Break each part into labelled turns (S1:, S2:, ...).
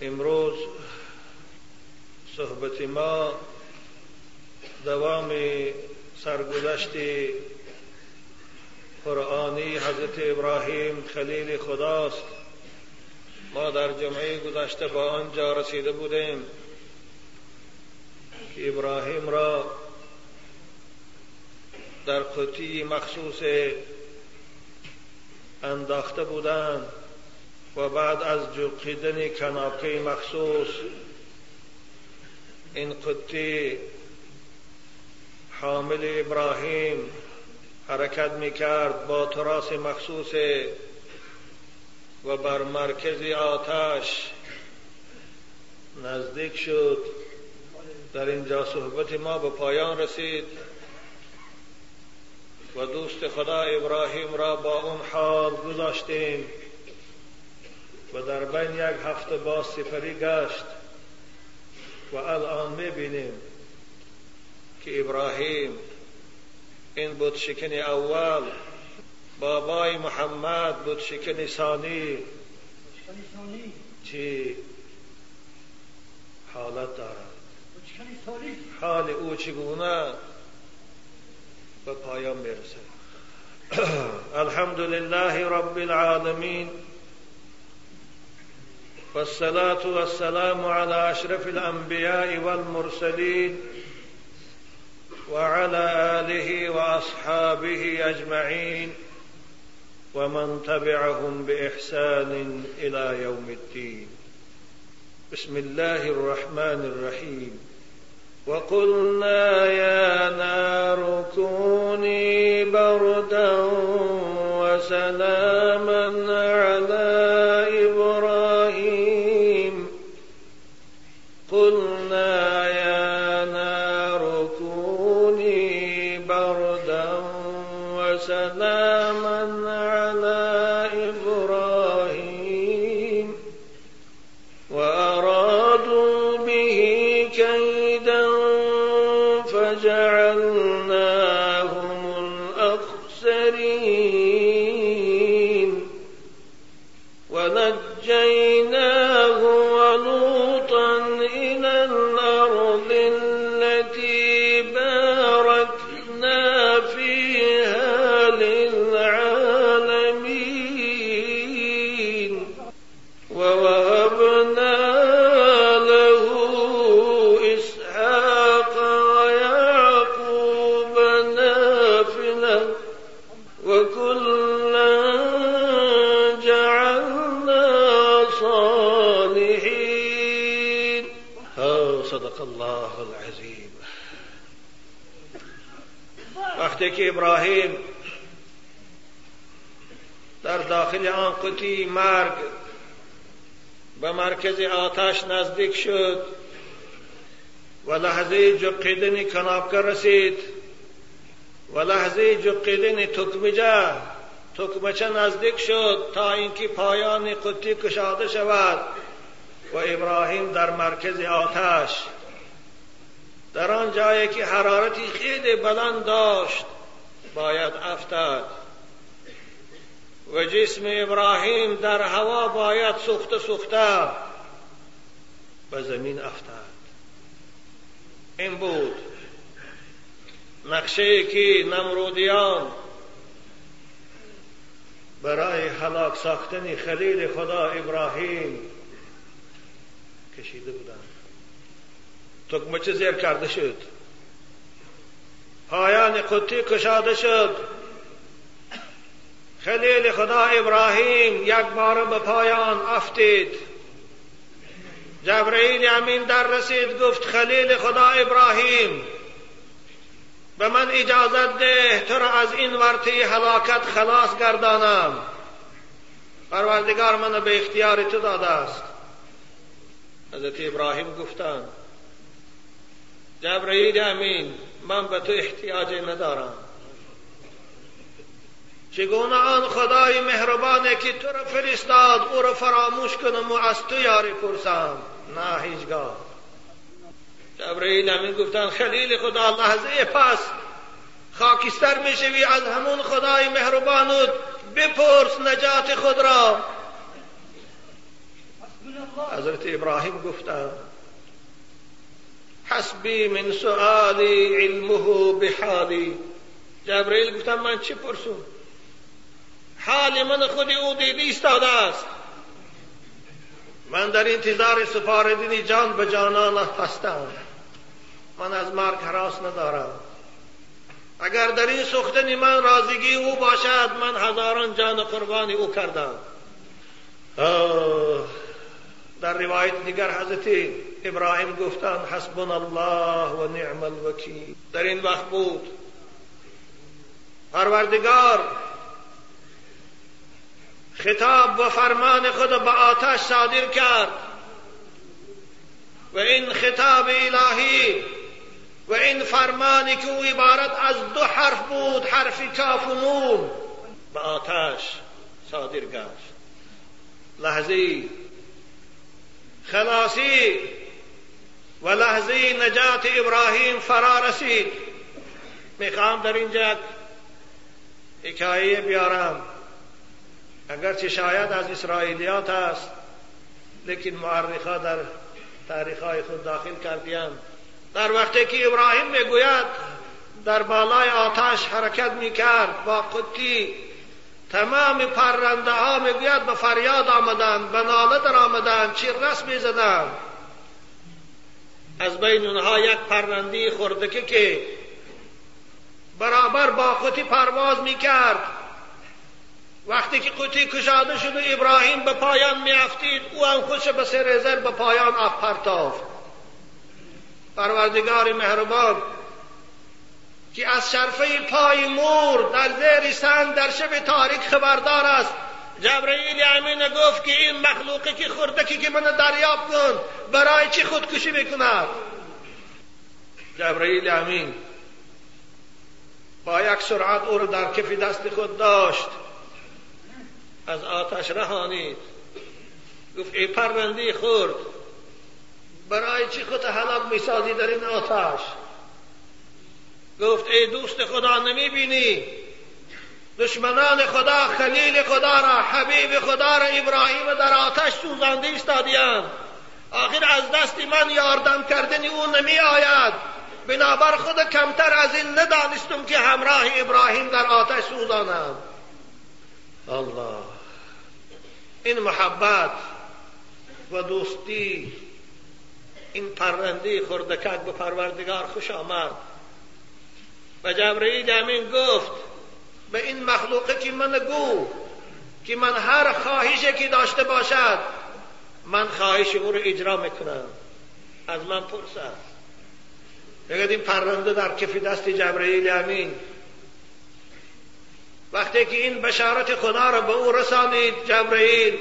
S1: امروز صحبت ما دوام سرگذشت قرآنی حضرت ابراهیم خلیل خداست. ما در جمعه گذشته با آنجا رسیده بودیم که ابراهیم را در قطی مخصوص انداخته بودند. و بعد از جوقیدن کناپه مخصوص این قطی حامل ابراهیم حرکت می‌کرد با تراس مخصوص و بر مرکز آتش نزدیک شد. در اینجا صحبت ما به پایان رسید و دوست خدا ابراهیم را با اون حال گذاشتیم. و در بین یک هفته باز سفری گشت و الان می‌بینیم که ابراهیم این بود شکن اول بابای محمد بود شکن ثانی؟ چی؟ حالت دارد. حال او چگونه؟ به پایان می‌رسه الحمد لله رب العالمين والصلاة والسلام على أشرف الأنبياء والمرسلين وعلى آله وأصحابه أجمعين ومن تبعهم بإحسان إلى يوم الدين. بسم الله الرحمن الرحيم. وقلنا يا نار قطی مرگ. به مرکز آتش نزدیک شد. و لحظه جقیدن کنابکه رسید. و لحظه جقیدن تکمجه. تکمچه نزدیک شد تا اینکه پایان قطی کشاده شود. و ابراهیم در مرکز آتش. در آن جایی که حرارتی خیلی بلند داشت باید افتاد. و جسم ابراهیم در هوا باید سوخته سوخته به زمین افتاد. این بود نقشه که نمرودیان برای هلاک ساختن خلیل خدا ابراهیم کشیده بودند. تکمچه زیر کرده شد؟ پایان قطی کشاده شد. خلیل خدا ابراهیم یک بار به پایان افتید. جبرئیل امین در رسید گفت خلیل خدا ابراهیم به من اجازت ده تو را از این ورطه هلاکت خلاص گردانم. پروردگار من به اختیار تو داده است. حضرت ابراهیم گفتند جبرئیل امین من به تو احتیاجی ندارم. چگونه آن خدای مهربانه که تو را فرستاد او را فراموش کنم و از تو یاری پرسم. نه هیچگاه. جبرئیل امین گفتن خلیل خدا لحظه پس. خاکستر می‌شوی از همون خدای مهربانت. بپرس نجات خود را. حضرت ابراهیم گفتند حسبی من سؤالی علمه بحالی. جبرئیل گفتم من چی پرسون حال من خودی او دیدی ایستاده است. من در انتظار سپاردن جان به جانان هستم من از مرگ حراس ندارم. اگر در این سختنی من رازگی او باشد من هزاران جان قربانی او کردم. در روایت دیگر حضرت ابراهیم گفتند حسبنا الله و نعم الوکیل. در این وقت بود. پروردگار خطاب و فرمان خود به آتش صادر کرد. و این خطاب الهی و این فرمانی که او عبارت از دو حرف بود حرف کاف و نون به آتش صادر گشت. لحظه خلاصی و لحظه نجات ابراهیم فرا رسید. می‌خوام در اینجا حکایه بیارم. اگرچه شاید از اسرائیلیات است لیکن معرخا در تاریخهای خود داخل کردیم در وقتی که ابراهیم می‌گوید در بالای آتش حرکت می‌کرد با قطی تمام پرنده ها می‌گوید به فریاد آمدند به ناله در آمدند چیررس می‌زدند؟ از بین اونها یک پرنده خردکه که برابر با قطی پرواز می‌کرد. وقتی که قطی کشاده شد و ابراهیم به پایان میافتید او هم خودش به سر زر به پایان پرتافت. پروردگار مهربان که از شرفه پای مور در زیر سنگ در شب تاریک خبردار است. جبرئیل امین گفت که این مخلوقی که خردکی که من دریاب کن برای چی خودکشی می‌کند؟ جبرئیل امین با یک سرعت او را در کف دست خود داشت. از آتش رهانید گفت ای پرنده خورد برای چی خود حلاق می‌سازی در این آتش؟ گفت ای دوست خدا نمی بینی دشمنان خدا خلیل خدا را حبیب خدا را ابراهیم در آتش سوزانده استادیان آخر از دست من یاردم کردن او نمی آید بنابر خود کمتر از این ندانستم که همراه ابراهیم در آتش سوزانم. الله. این محبت و دوستی این پرنده خردکک به پروردگار خوش آمد. و جبرئیل امین گفت به این مخلوقه که من گو که من هر خواهشی که داشته باشد من خواهش او رو اجرا می‌کنم. از من پرسد بگید این پرنده در کف دست جبرئیل امین وقتی که این بشارت خدا را به او رسانید جبرئیل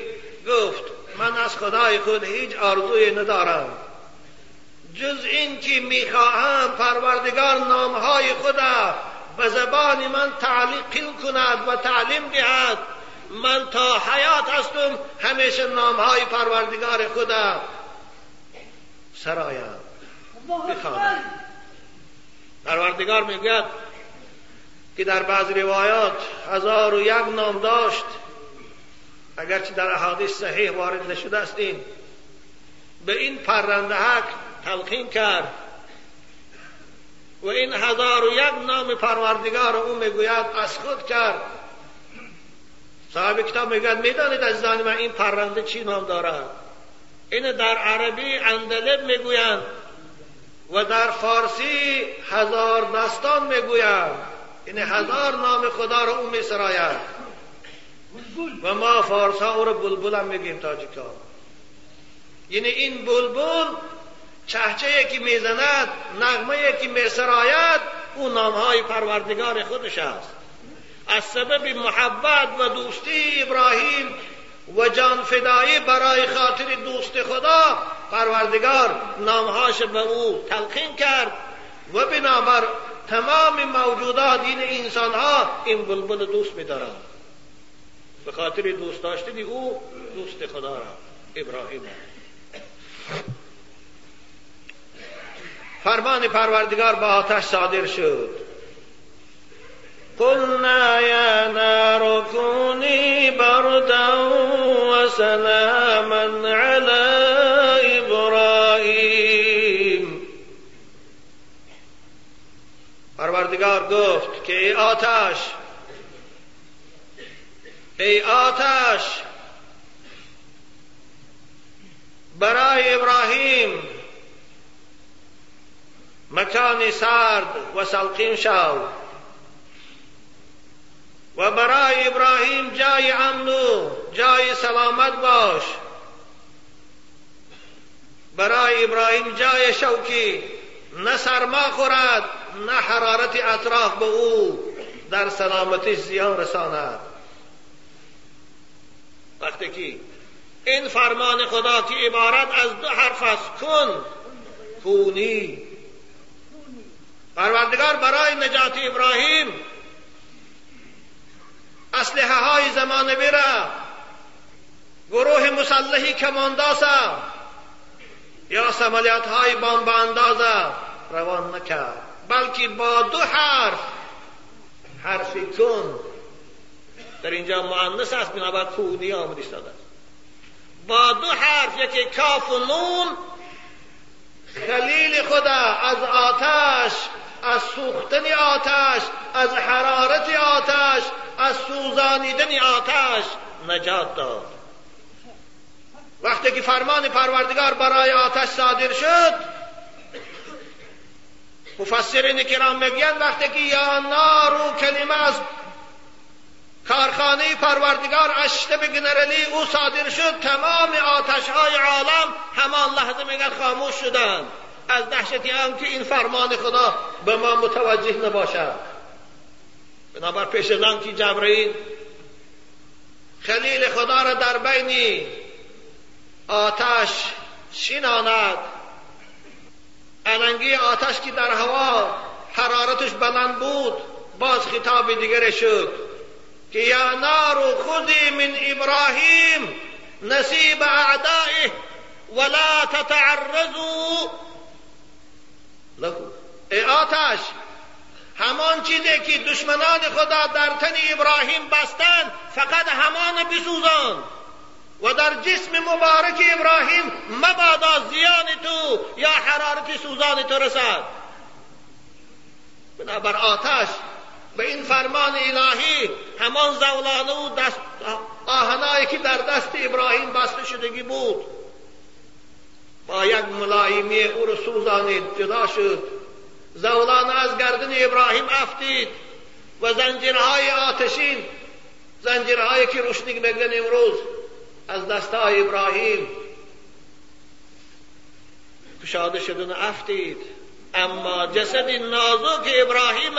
S1: گفت من از خدای خود هیچ آرزوی ندارم. جز این که می‌خواهم پروردگار نامهای خدا به زبان من تعلیق کند و تعلیم دهد. من تا حیات هستم همیشه نامهای پروردگار خدا سرایم. بخوانم پروردگار می‌گوید که در بعض روایات هزار و یک نام داشت. اگرچه در احادیث صحیح وارد نشده است این. به این پرنده تلقین کرد. و این هزار و یک نام پروردگار او می‌گوید از خود کرد. صاحب کتاب می‌گوید می‌دانید از من این پرنده چی نام دارد؟ این در عربی اندلب می‌گویند و در فارسی هزار دستان می‌گویند. این هزار نام خدا رو او میسراید. و ما فارس ها او رو بلبل هم میگیم تاجیکا. یعنی این بلبل چهچه که می‌زند نغمه که میسراید او نامهای پروردگار خودش است. از سبب محبت و دوستی ابراهیم و جان فدایی برای خاطر دوست خدا پروردگار نامهاش به او تلقین کرد و بنابر تمام موجودات این انسان ها این بلبل دوست میدارند به خاطر دوست داشتن او دوست خدا را ابراهیم فرمان پروردگار با آتش صادر شد. قلنا یا نار کونی بردا و سلاما علی گفت که ای آتش ای آتش برای ابراهیم مکانی سرد و سلقین شو و برای ابراهیم جای امن و جای سلامت باش. برای ابراهیم جای شوکی نه سرما خورد نه حرارت اطراف به او در سلامتی زیان رساند. وقتی که این فرمان خدا که عبارت از دو حرف است کن کونی. پروردگار برای نجات ابراهیم اسلحه های زمان بیره گروه مسلحی کمانداسا یا سمالیت های بمب اندازه روان نکرد. بلکه با دو حرف. حرف کن در اینجا مؤنث است بنابر کونی آمده است. با دو حرف یکی کاف و نون. خلیل خدا از آتش از سوختن آتش از حرارت آتش از سوزانیدن آتش نجات داد. وقتی که فرمان پروردگار برای آتش صادر شد مفسرین کرام میگن وقتی که یا نارو کلمه از کارخانه پروردگار اشته به گنرلی او صادر شد تمام آتش های عالم همان لحظه میگن خاموش شدند از دهشتی هم که این فرمان خدا به ما متوجه نباشد. بنابر پیش که جبرئیل خلیل خدا را در بین آتش شیناند. اننگی آتش که در هوا حرارتش بلند بود باز خطاب دیگر شد که یا نار خذی من ابراهیم نصیب اعدائه ولا تتعرضوا له ای آتش همان چیزی که دشمنان خدا در تن ابراهیم بستند فقط همان بسوزان. و در جسم مبارک ابراهیم مبادا زیان تو یا حرارت سوزان تو رسد. بنابر آتش به این فرمان الهی همان زولانه و دست آهنایی که در دست ابراهیم بسته شدگی بود. با یک ملایمی او رو سوزانید جدا شد. زولانه از گردن ابراهیم افتید و زنجیرهای آتشین زنجیرهایی که روشنی بگن امروز. از دستای ابراهیم. کشاده شدن افتید. اما جسد نازک ابراهیم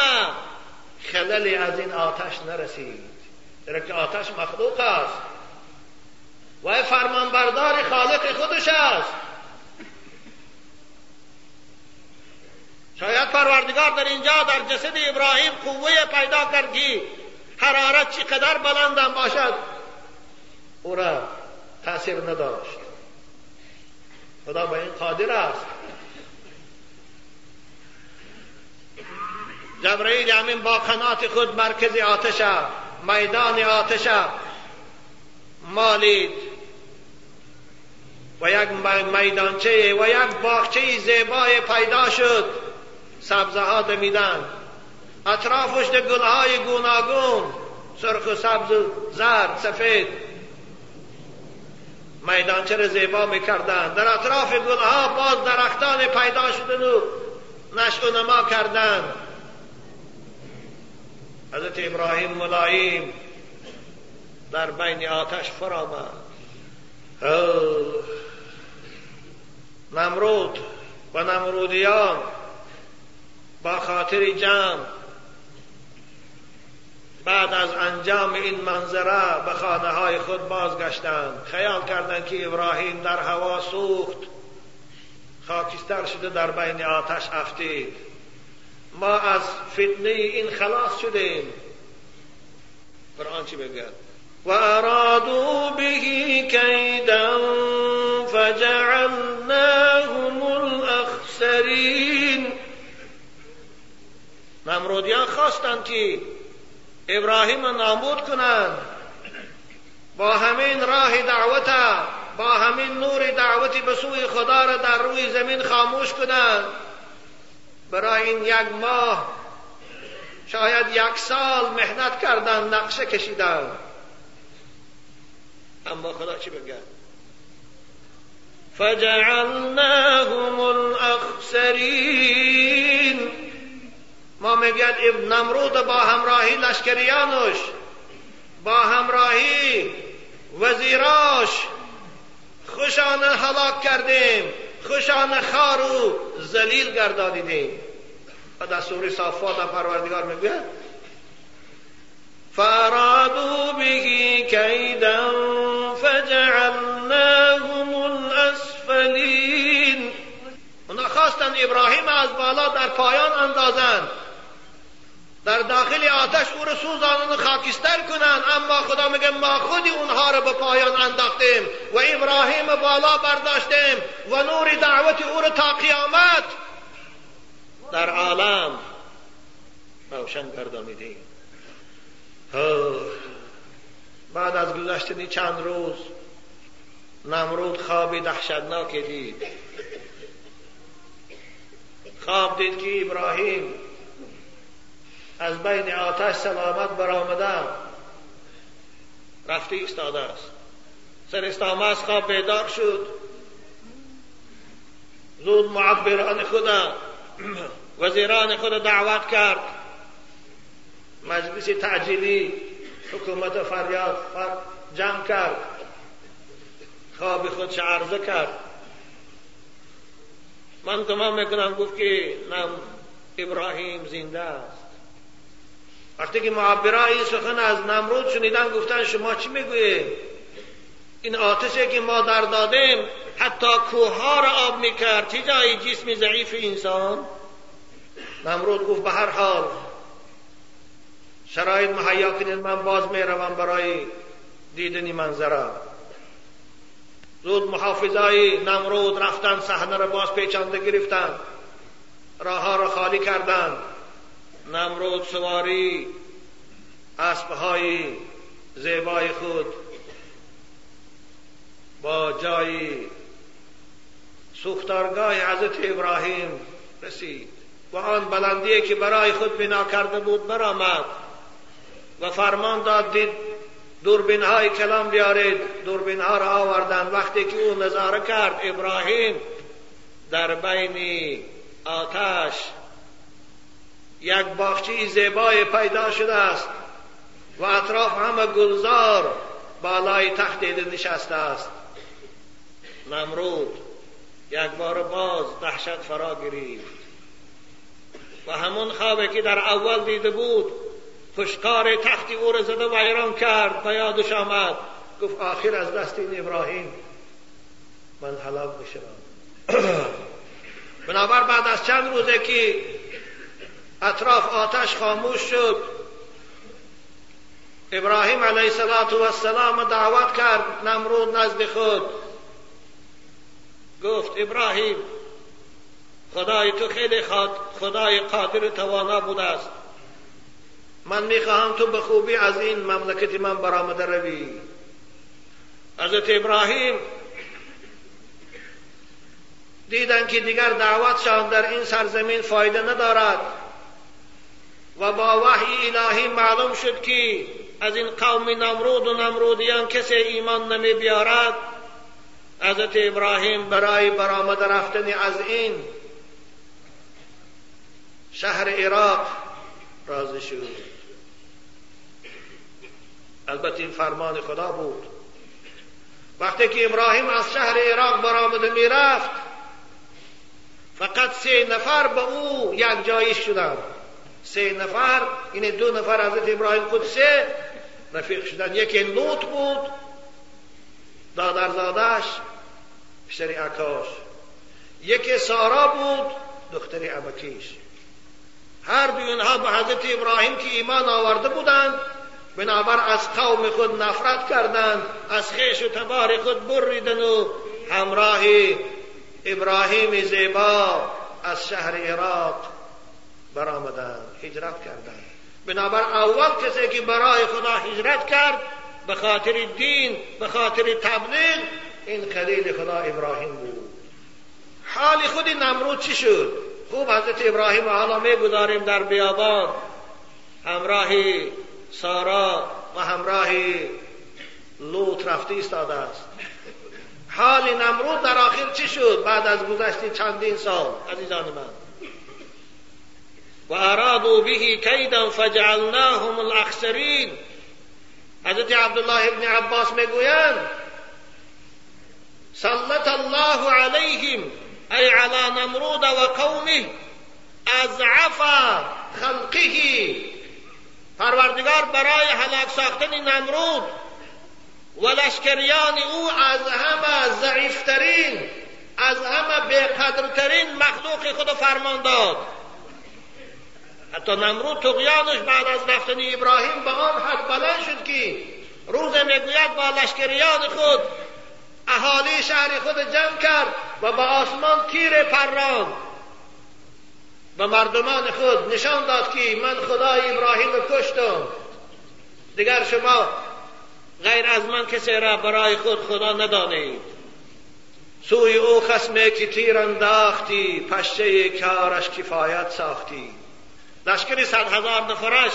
S1: خللی از این آتش نرسید. در که آتش مخلوق است. و فرمانبردار خالق خودش است. شاید پروردگار در اینجا در جسد ابراهیم قوه پیدا کرد که حرارت چقدر بلندم باشد. او را تاثیر نداشت. خدا به این قادر است. جبرئیل همین با قنات خود مرکز آتش میدان آتش مالید. و یک میدانچه و یک باغچه زیبای پیدا شد. سبزه ها دمیدن اطرافش ده گلهای گوناگون. سرخ و سبز زرد سفید. میدانچه را زیبا می‌کردند. در اطراف گلها باز درختان پیدا شدن و نشع و نما کردند. حضرت ابراهیم ملایم در بین آتش فرامد. نمرود و نمرودیان با خاطر جمع بعد از انجام این منظره به خانه های خود بازگشتند. خیال کردند که ابراهیم در هوا سوخت. خاکستر شده در بین آتش افتید. ما از فتنه این خلاص شدیم. قرآن چی بگه و ارادو به کیدا فجعلناهم الاخسرین. نمرودیان خواستند که ابراهیم نابود کنند. با همین راه دعوت با همین نور دعوتی به سوی خدا را در روی زمین خاموش کنند. برای این یک ماه شاید یک سال مهنت کردن نقشه کشیدن. اما خدا چی بگه؟ فجعلناهم الاخسرین ما میگد ابن نمرود با همراهی لشکریانش با همراهی وزیراش. خوشان هلاک کردیم خوشان خارو زلیل گردانیدیم. و در سوری صافات هم پروردگار میگه فارادو به کیدا فجعلناهم الاسفلین. اونا خواستن ابراهیم از بالا در پایان اندازند. در داخل آتش او سوزانن خاکستر کنن اما خدا میگه ما خودی اونها رو به پایان انداختیم و ابراهیم بالا برداشتیم و نور دعوت او رو تا قیامت در عالم روشن گردانیدیم. بعد از گذشتنی چند روز نمرود خوابی دهشتناکی دید. خواب دید که ابراهیم از بین آتش سلامت برآمده رفته ایستاده است. سر استامه از خواب بیدار شد. زود معبران خدا وزیران خود دعوت کرد. مجلس تعجیلی حکومت فریاد جمع کرد. خواب خودش عرضه کرد. من تمام می‌کنم گفت که نم ابراهیم زنده است. وقتی که معبرا این سخن از نمرود شنیدن گفتن شما چی می‌گویید این آتشی که ما در دادیم حتی کوه را آب می‌کرد. چه جایی جسم ضعیف انسان؟ نمرود گفت به هر حال شرایط مهیا کنید من باز می‌روم برای دیدنی منظره. زود محافظای نمرود رفتن صحنه را باز پیچانده گرفتن. راه را خالی کردند. نمرود سواری اسبهای زیبای خود با جای سوختارگاه حضرت ابراهیم رسید و آن بلندی که برای خود بنا کرده بود برآمد و فرمان داد دید دوربین های کلام بیارید دوربین ها را آوردن. وقتی که او نظاره کرد ابراهیم در بین آتش یک باغچه زیبای پیدا شده است و اطراف همه گلزار بالای تخت نشسته است. نمرود یک بار باز دهشت فرا گرفت. و همون خوابی که در اول دیده بود خشکار تختی او را زده و ایران کرد و یادش آمد. گفت آخر از دست این ابراهیم من حلال میشم بنابر بعد از چند روزه که اطراف آتش خاموش شد. ابراهیم علیه السلام دعوت کرد نمرود نزد خود. گفت ابراهیم خدای تو خیلی خدای قادر توانا بوده است. من می‌خواهم تو به خوبی از این مملکت من برآمده روی. حضرت ابراهیم دیدن که دیگر دعوتشان در این سرزمین فایده ندارد. و با وحی الهی معلوم شد که از این قوم نمرود و نمرودیان کسی ایمان نمی بیارد. حضرت ابراهیم برای برآمده رفتن از این شهر عراق راضی شد. البته این فرمان خدا بود. وقتی که ابراهیم از شهر عراق برآمده می‌رفت فقط سه نفر به او یک جایی شدند. سه نفر این دو نفر حضرت ابراهیم خود سه رفیق شدن. یکی لوط بود دادرزادش پسر عکاش. یکی سارا بود دختر عبکیش هر دو اینها به حضرت ابراهیم که ایمان آورده بودند بنابر از قوم خود نفرت کردند از خیش و تبار خود بریدن و همراه ابراهیم زیبا از شهر عراق برآمدند هجرت کردند. بنابر اول کسی که برای خدا هجرت کرد به خاطر دین به خاطر تبلیغ این خلیل خدا ابراهیم بود. حال خود نمرود چی شد؟ خوب حضرت ابراهیم حالا می‌گذاریم در بیابان. همراه سارا و همراه لوط رفته ایستاده است. حال نمرود در آخر چی شد؟ بعد از گذشت چندین سال عزیزان من. وأرادوا به كيدا فجعلناهم الأخسرين Hz. Abdullah İbni Abbas meguyan Sallatallahu الله عليهم أي على نمرود وقومه أزعف خلقه Parvardigar برای هلاک ساختن نمرود و لشکریان أو از همه ضعیفترین از همه بقدرترین مخلوق خود فرمان داد حتی نمرود تقیانش بعد از رفتن ابراهیم به آن حد بلند شد که روز می‌گوید با لشکریان خود اهالی شهر خود جمع کرد و به آسمان تیر پران به مردمان خود نشان داد که من خدای ابراهیم کشتم. دیگر شما غیر از من کسی را برای خود خدا ندانید. سوی او خسمه که تیر انداختی پشه کارش کفایت ساختی. لشکری صد هزار نفرش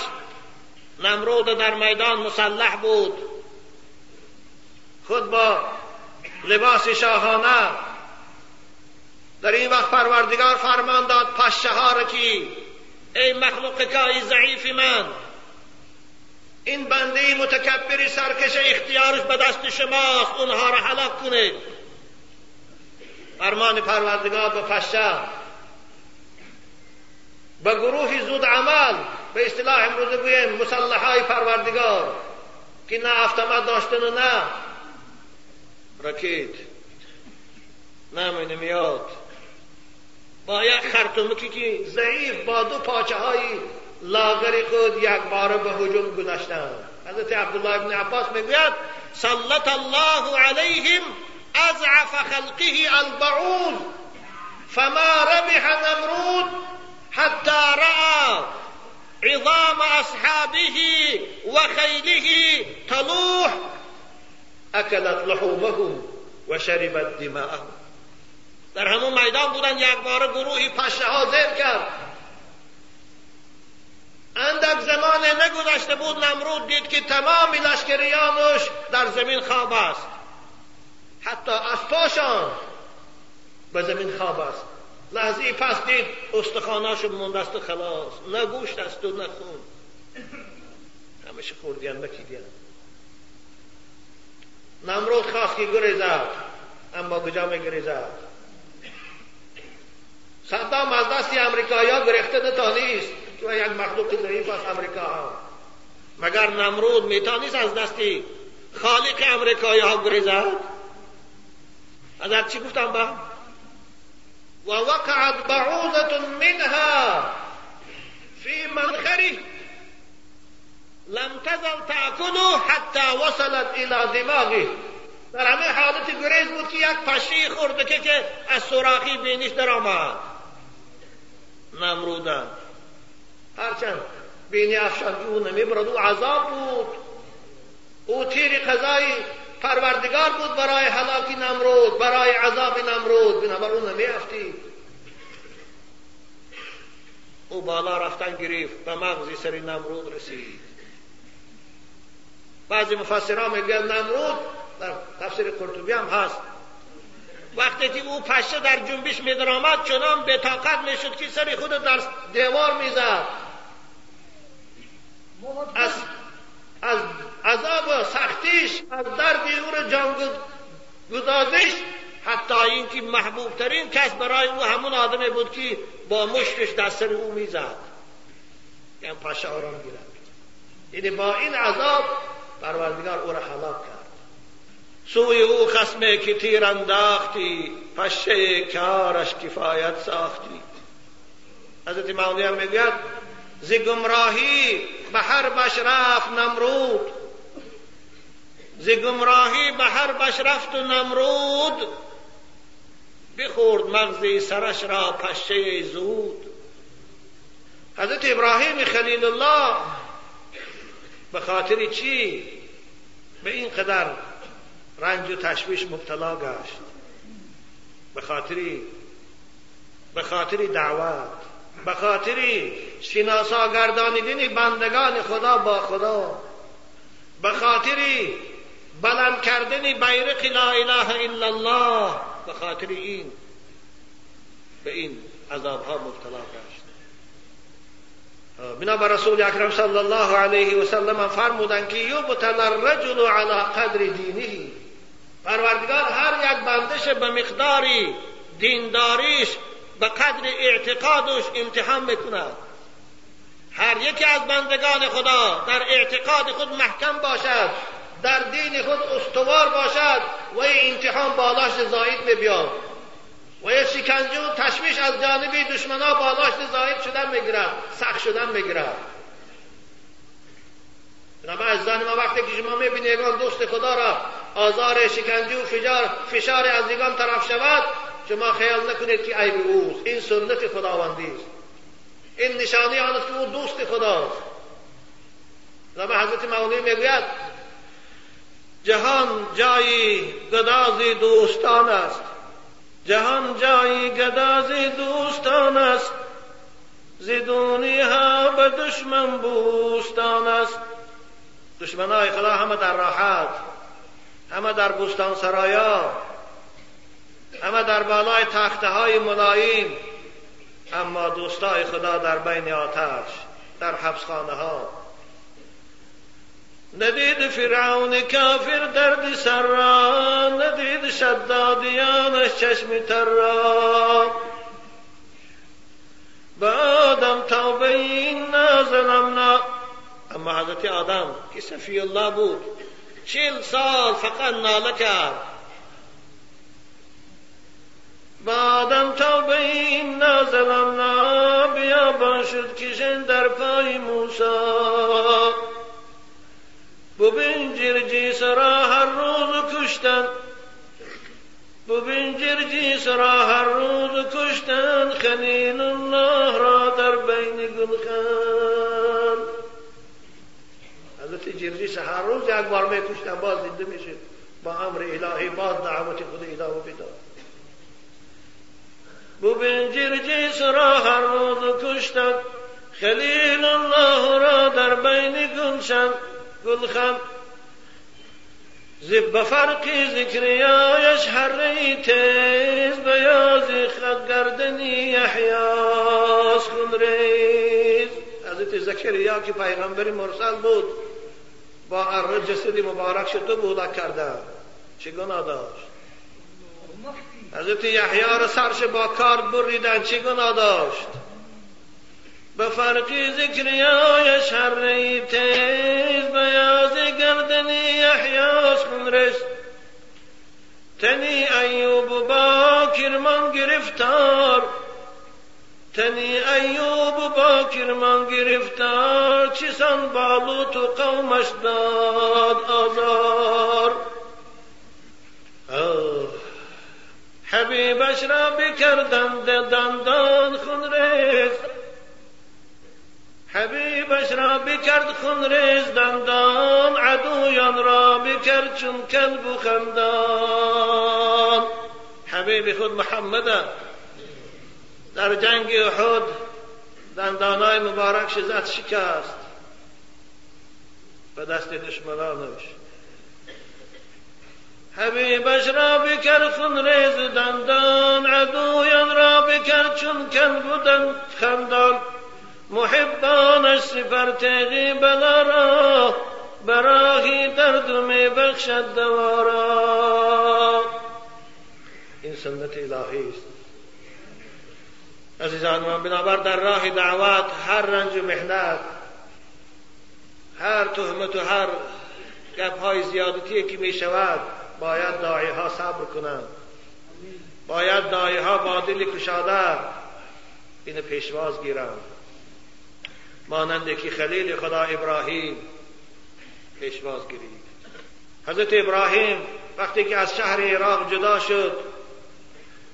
S1: نمرود در میدان مسلح بود. خود با لباس شاهانه در این وقت پروردگار فرمان داد پشه ها را که ای مخلوق کای ضعیف من این بنده متکبری سرکش اختیارش به دست شماست اونها را حلاک کنید. فرمان پروردگار به پشه به گروهی زود عمل. به اصطلاح امروز بگویم مسلح های پروردگار. که نه افتمت داشتن و نه. رکیت نه میاد با یک خرطومکی که ضعیف با دو پاچه های لاغر خود یک بار به هجوم گذاشتند. حضرت عبدالله ابن عباس می‌گوید سلط الله علیهم اضعف خلقه البعوض فما ربح نمرود حتى رأى عظام أصحابه وخيله تلوح. أكلت لحومهم وشربت دماءهم. در همون میدان بودن یک بار گروهی پشه ها زیر کرد. اندک زمان نگذشته بود نمرود دید که تمام لشکریانش در زمین خواب است. حتی اسباشان به زمین خواب است. لحظه پس دید استخاناشو مونده خلاص. نه گوشت است و نه خون. همشه خوردیان نکیدیان نمرود خواست که گریزد اما کجا می گریزد صدام از دستی امریکایی ها گرفته نتانیست که یک مخلوق ضعیف از امریکا. ها مگر نمرود میتانیست از دستی خالق امریکایی ها گریزد از چی گفتم با ووقعت بعوضة منها في منخره. لم تزل تأكله حتى وصلت إلى دماغه. در همه حالت گریز بود که یک پشه خورده که از سوراخی بینیش در آمد. نمرودن. هرچند بینی افشان أو نمیبرد أو عذاب بود. أو تیر قضای پروردگار بود برای هلاکی نمرود برای عذاب نمرود. بنابر او نمیافتی او بالا رفتن گرفت به مغزی سری نمرود رسید. بعضی مفسران میگن نمرود در تفسیر قرطبی هم هست. وقتی که او پشه در جنبش میدرآمد چنان به طاقت می‌شد که سری خود در دیوار می‌زد. از از عذاب و سختیش از درد او را جان حتی اینکه محبوب ترین کس برای او همون آدمی بود که با مشتش در سر او می‌زد. یعنی پشه آرام گیرد یعنی با این عذاب پروردگار او را حلاک کرد. سوی او خسمه که تیر انداختی پشه کارش کفایت ساختی. حضرت مولوی هم می‌گوید ز گمراهی به هر بش رفت نمرود. ز گمراهی به هر بش رفت و نمرود. بخورد مغزی سرش را پشه زود. حضرت ابراهیم خلیل الله به خاطر چی؟ به این قدر رنج و تشویش مبتلا گشت. به خاطر به خاطر دعوت. به خاطری شناسا گردانیدن بندگان خدا با خدا. به خاطری بلند کردن بیرق لا اله الا الله. به خاطر این به این عذاب ها مبتلا گشت. بنا رسول اکرم صلی الله علیه و سلم فرمودند که یبتل الرجل علی قدر دینه. پروردگار هر یک بندش به مقداری دینداریش به قدر اعتقادش امتحان می‌کند. هر یکی از بندگان خدا در اعتقاد خود محکم باشد در دین خود استوار باشد و این امتحان بالاش زاید میبیاد. و یه شکنجه و تشویش از جانب دشمنا بالاش زاید شدن می‌گیرد سخت شدن می‌گیرد. بنابر عزیزان ما وقتی که شما می‌بینی یگان دوست خدا را آزار شکنجه و فشار, فشار از یگان طرف شود شما خیال نکنید که عیب اوست. این سنت خداوندی است. این نشانی آن است که او دوست خداست. بنابر حضرت مولوی می‌گوید جهان جایی گداز دوستان است. جهان جایی گداز دوستان است. زدونی ها به دشمن بوستان است. های خدا همه در راحت همه در بوستان سرایا همه در بالای تخته های ملایم اما دوستای خدا در بین آتش در حبسخانه ها ندید فرعون کافر درد سر را ندید شدادیانش چشم تر را. به آدم توبه این نازلمنا اما حضرت آدم که صفی الله بود؟ چل سال فقط ناله کرد. بعدم توبه این نازلمنا بیا شد کشن در پای موسی ببین جرجیس را هر روز کشتن ببین جرجیس را هر روز کشتن خلیل الله را در بین گلخان حضرت جرجیس هر روز یک بار میکشتن باز زنده میشه با امر الهی باز دعوت خود ادامه بداد ببین جرجیس را هر روز کشتن خلیل الله را در بین گلشن گلخن زب فرقی ذکریایش هر تیز بیازی خد گردنی یحیاس خون ریز حضرت زکریا که پیغمبر مرسل بود با اره جسد مبارک شده بودا کرده چه گناه داشت حضرت یحیی را سرش با کار بریدن. چه گناه داشت؟ به فرقی ذکریای شرعی تیز بیاز گردنی خون تنی ایوب با کرمان گرفتار. تنی ایوب با کرمان گرفتار. چیسان بالو تو قومش داد آزار. حبیبش را بکردند دندان خون ریز. حبیبش را بکرد خون ریز دندان عدویان را بکرد چون کلب و خندان. حبیب خود محمد در جنگ احد دندانای مبارک زد شکست. به دست دشمنانش حبیبش را بکر خون ریز دندان عدویان را بکر چون کن بودن خندان. محبانش سفر تیغی بلا را براهی درد می بخشد دوارا. این سنت الهی است. عزیزان من بنابر در راه دعوت هر رنج و محنت هر تهمت و هر گپ های زیادتی که می شود باید داعی ها صبر کنند. باید داعی ها با دل کشاده این پیشواز گیرند. مانند که خلیل خدا ابراهیم پیشواز گیرید. حضرت ابراهیم وقتی که از شهر عراق جدا شد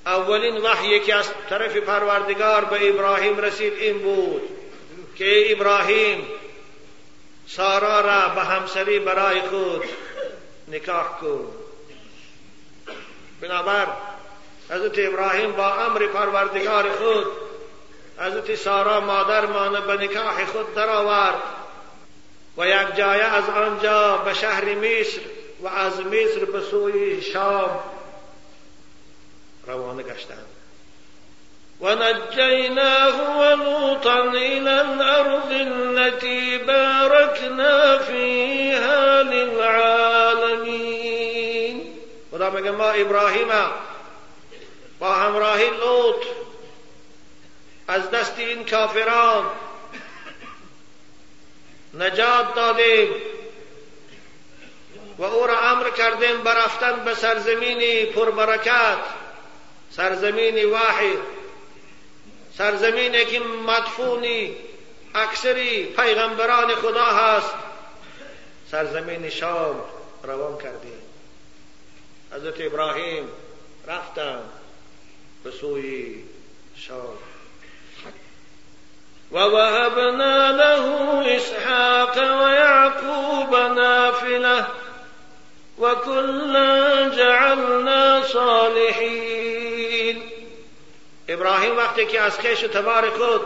S1: اولین وحی که از طرف پروردگار به ابراهیم رسید این بود که ابراهیم سارا را به همسری برای خود نکاح کن. بنابر حضرت ابراهیم با امر پروردگار خود حضرت سارا مادرمان به نکاح خود درآورد. و یک جایه از آنجا به شهر مصر و از مصر به سوی شام روانه گشتند. ونجيناه ولوطا إلى الأرض التي باركنا فيها للعالمين خدا میگه ما ابراهیم با همراهی لوط. از دست این کافران. نجات دادیم. و او را امر کردیم برفتن به سرزمینی پربرکت. سرزمینی واحد. سرزمینی که مدفونی اکثری پیغمبران خدا هست. سرزمین شام روان کردیم. حضرت ابراهیم رفتن به سوی شام. ووهبنا له إسحاق ويعقوب نافلة وكلا جعلنا صالحين ابراهیم وقتی که از خیش تبار خود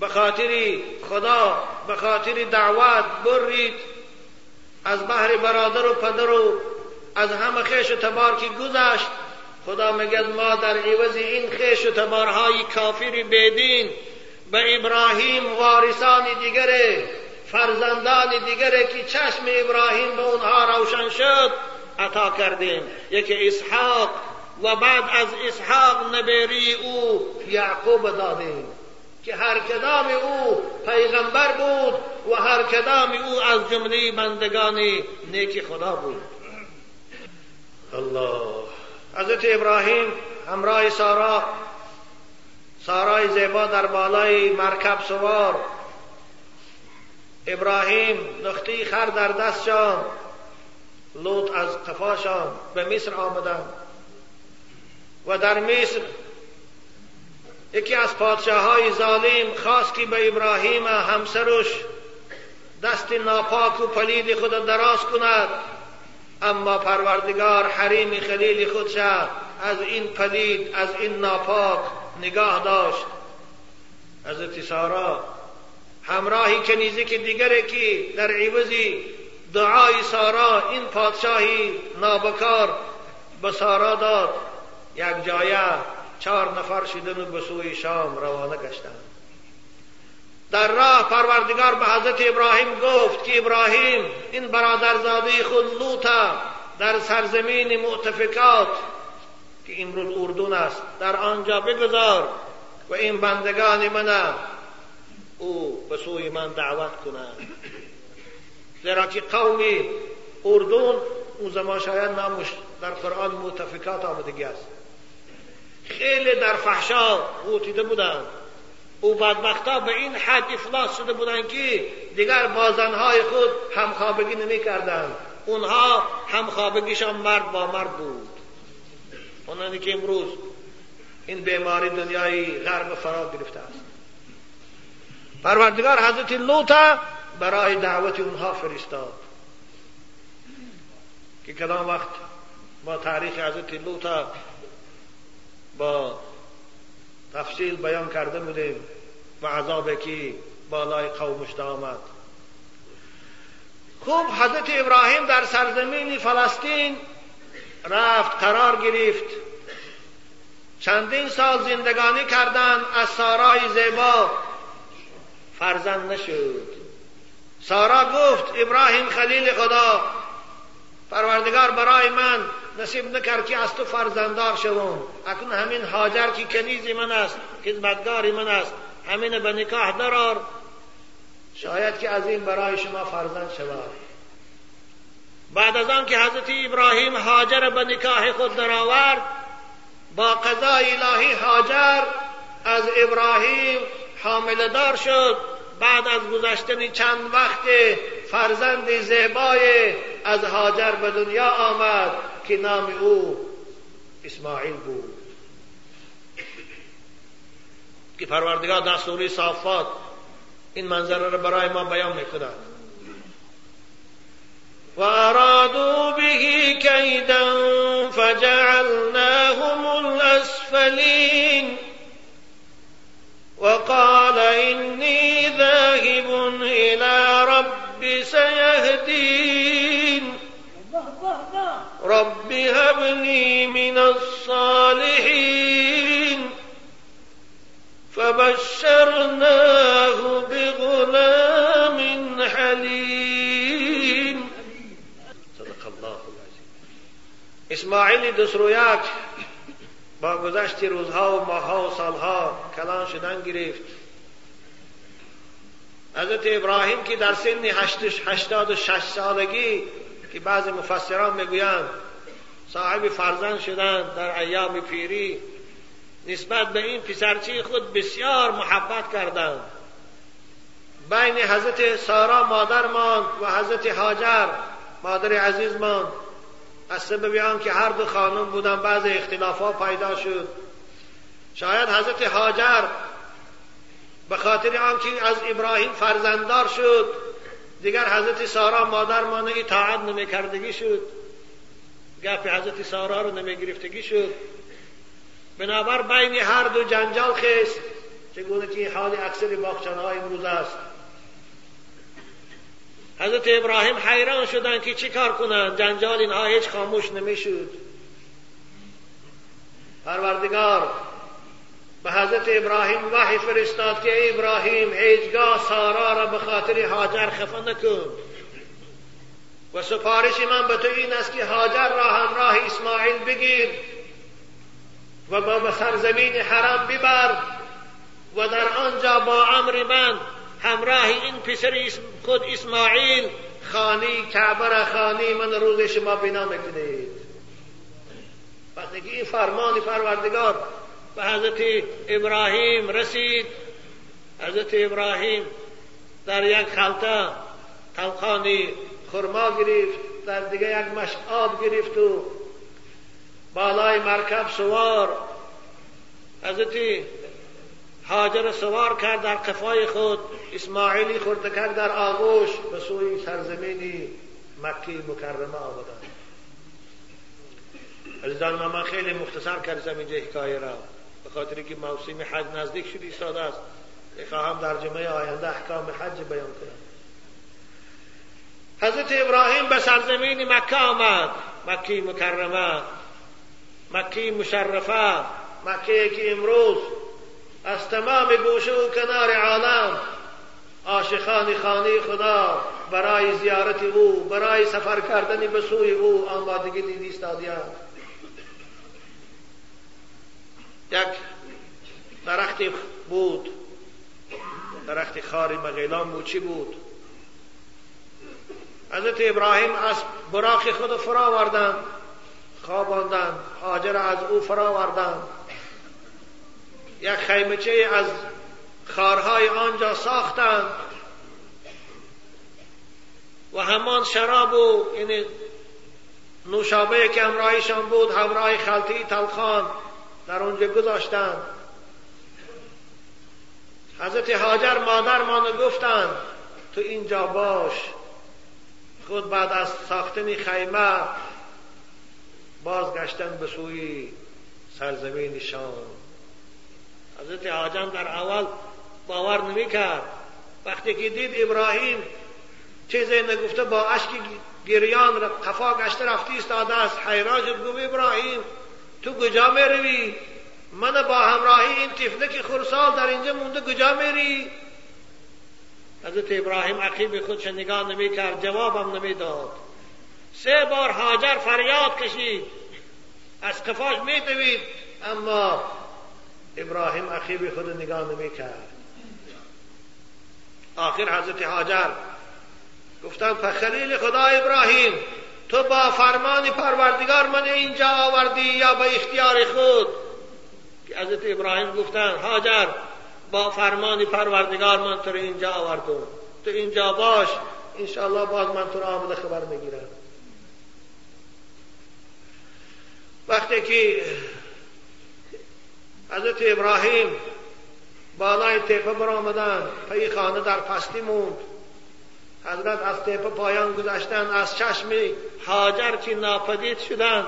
S1: به خاطر خدا به خاطر دعوت برید از بحر برادر و پدر و از همه خیش و تبار که گذشت خدا میگه ما در عوض این خیش و تبارهای کافر بیدین به ابراهیم وارثان دیگر فرزندان دیگر که چشم ابراهیم به اونها روشن شد عطا کردیم. یکی اسحاق و بعد از اسحاق نبری او یعقوب دادیم که هر کدام او پیغمبر بود و هر کدام او از جمله بندگان نیک خدا بود. الله. حضرت ابراهیم همراه سارا سارای زیبا در بالای مرکب سوار. ابراهیم نختی خر در دستشان لوط از قفاشان به مصر آمدند و در مصر یکی از پادشاه های ظالم خواست که به ابراهیم همسرش دست ناپاک و پلید خود دراز کند. اما پروردگار حریم خلیل خودش از این پلید از این ناپاک نگاه داشت. حضرت سارا همراهی کنیزی که دیگره که در عوضی دعای سارا این پادشاهی نابکار به سارا داد. یک جایه چهار نفر شدن و به سوی شام روانه گشتند. در راه پروردگار به حضرت ابراهیم گفت که ابراهیم این برادرزاده خود لوتا در سرزمین معتفکات که امروز اردون است در آنجا بگذار و این بندگان من او به سوی من دعوت کنند. زیرا که قومی اردون اون زمان شاید نامش در قرآن متفکات آمدگی است. خیلی در فحشا غوطیده بودند. او بدبختا به این حد افلاس شده بودند که دیگر با زنهای خود همخوابگی نمی کردند اونها همخوابگیشان مرد با مرد بود. اونانی که امروز این بیماری دنیای غرب فرا گرفته است. پروردگار حضرت لوتا برای دعوت اونها فرستاد. که کدام وقت ما تاریخ حضرت لوتا با تفصیل بیان کرده بودیم و عذابی که بالای قومش آمد خوب حضرت ابراهیم در سرزمین فلسطین رفت قرار گرفت. چندین سال زندگانی کردند از سارای زیبا فرزند نشد. سارا گفت ابراهیم خلیل خدا پروردگار برای من نصیب نکرد که از تو فرزندار شوم اکنون همین حاجر که کنیزی من است خدمتگاری من است. همین به نکاح درار شاید که از این برای شما فرزند شود. بعد از آن که حضرت ابراهیم حاجر به نکاح خود درآورد با قضای الهی حاجر از ابراهیم حامل دار شد. بعد از گذشتن چند وقت فرزند زیبای از حاجر به دنیا آمد. کے نام أو اسماعیل بود. که پروردگار در سوره صافات این منظره را برای ما بیان میکند. و ارادوا به کیدا فجعلناهم الاسفلین. وقال إني ذاهب إلى ربي سيهدين رب هب من الصالحين فبشرناه بغلام حليم. صدق الله العظيم. اسماعیل دسرویک با گذشت روزها و ماهها و سالها کلان شدن گرفت. حضرت ابراهیم که در سن هشتاد و شش سالگی که بعض مفسران می‌گویند صاحب فرزند شدن در ایام پیری نسبت به این پسرچی خود بسیار محبت کردند. بین حضرت سارا مادر ماند و حضرت هاجر مادر عزیز ماند از سبب که هر دو خانم بودن بعض اختلافات پیدا شد. شاید حضرت هاجر به خاطر آنکه از ابراهیم فرزنددار شد دیگر حضرت سارا مادر مانه اطاعت نمیکردگی شد. گپ حضرت سارا رو نمیگرفتگی شد. بنابر بین هر دو جنجال خست چگونه که حال اکثر باخچانهای امروز است. حضرت ابراهیم حیران شدند که چی کار کنند. جنجال اینها هیچ خاموش نمی‌شد. پروردگار به حضرت ابراهیم وحی فرستاد که ابراهیم هیچگاه سارا را به خاطر حاجر خفه نکن. و سفارش من به تو این است که حاجر را همراه اسماعیل بگیر و به سرزمین حرم ببر و در آنجا با امر من همراه این پسر خود اسماعیل خانی کعبه را خانی من روز شما بنا می‌کنید وقتی این فرمان پروردگار به حضرت ابراهیم رسید. حضرت ابراهیم در یک خلطه تلخانی خرما گرفت در دیگه یک مشک آب گرفت و بالای مرکب سوار. حضرت حاجر سوار کرد در قفای خود. اسماعیلی خورده کرد در آغوش. به سوی سرزمینی مکی مکرمه آمدند عزیزان من خیلی مختصر کردم اینجا حکایه را. به خاطر که موسم حج نزدیک شد ایستاده است خواهم در جمعه آینده احکام حج بیان کنم حضرت ابراهیم به سرزمین مکه آمد. مکی مکرمه مکی مشرفه مکه که امروز از تمام گوشه و کنار عالم عاشقان خانه خدا برای زیارت او برای سفر کردن به سوی او آمادگی دیدی استادیان. یک درخت بود. درخت خاری مغیلان بود. چی بود؟ حضرت ابراهیم از براخ خود فرا وردن خواباندن. حاجر از او فرا وردن یک خیمچه از خارهای آنجا ساختند و همان شراب و این نوشابه که همراهشان بود همراه خلطی تلخان. در اونجا گذاشتند حضرت حاجر مادر مانو گفتند تو اینجا باش. خود بعد از ساختن خیمه بازگشتن به سوی سرزمین شام. حضرت حاجم در اول باور نمی کرد وقتی که دید ابراهیم چیزی نگفته با اشک گریان قفا گشته رفتی استاده است حیران شد گفت ابراهیم تو کجا می‌روی؟ من با همراهی این طفلک خورسال در اینجا مونده کجا میری؟ حضرت ابراهیم عقیب خودش نگاه نمی کرد جوابم نمی داد سه بار حاجر فریاد کشید. از قفاش می دوید اما ابراهیم عقیب خود نگاه نمی کرد آخر حضرت حاجر گفتن فخلیل خدا ابراهیم. تو با فرمان پروردگار من اینجا آوردی یا به اختیار خود؟ که حضرت ابراهیم گفتن حاجر با فرمان پروردگار من تو اینجا آوردم. تو اینجا باش انشاءالله باز من تو رو آمده خبر می‌گیرم. وقتی که حضرت ابراهیم بالای تپه برآمدند پی خانه در پستی موند. حضرت از تپه پایان گذشتن از چشم حاجر که ناپدید شدند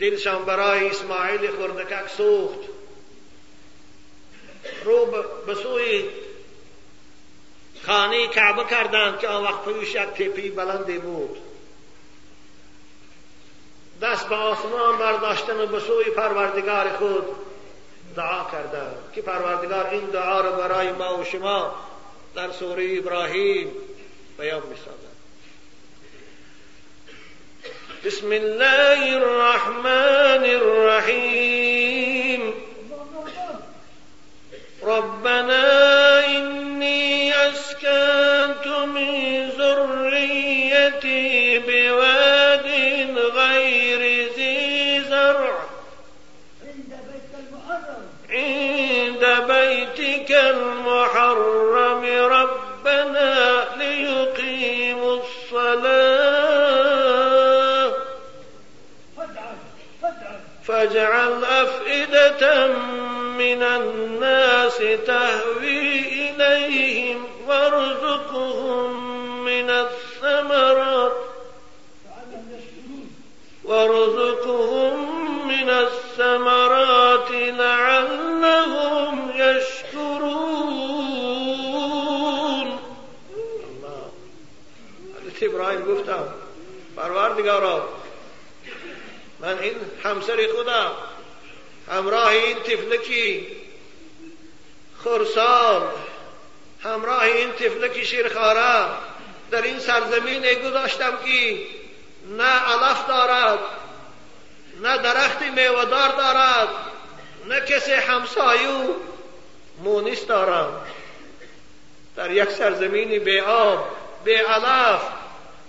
S1: دلشان برای اسماعیل خردکک سوخت. رو به سوی خانه کعبه کردند که آن وقت پیش یک تپی بلندی بود. دست به آسمان برداشتن و به سوی پروردگار خود دعا کردن که پروردگار این دعا رو برای ما و شما در سوره ابراهیم بیان میسازد بسم الله الرحمن الرحیم. ربنا إني أسكنت من ذريتي بواد غير ذي زرع. عند بيتك المحرم. فاجعل أفئدة من الناس تهوي إليهم وارزقهم من الثمرات. وارزقهم من الثمرات لعلهم يشكرون. حضرت ابراهیم گفتم پروردگارا من این همسر خودم همراه این تفلکی خرسال همراه این تفلکی شیرخاره در این سرزمین گذاشتم که نه علف دارد نه درخت میوهدار دارد نه کسی همسایو مونیس دارم. در یک سرزمینی به آب به علف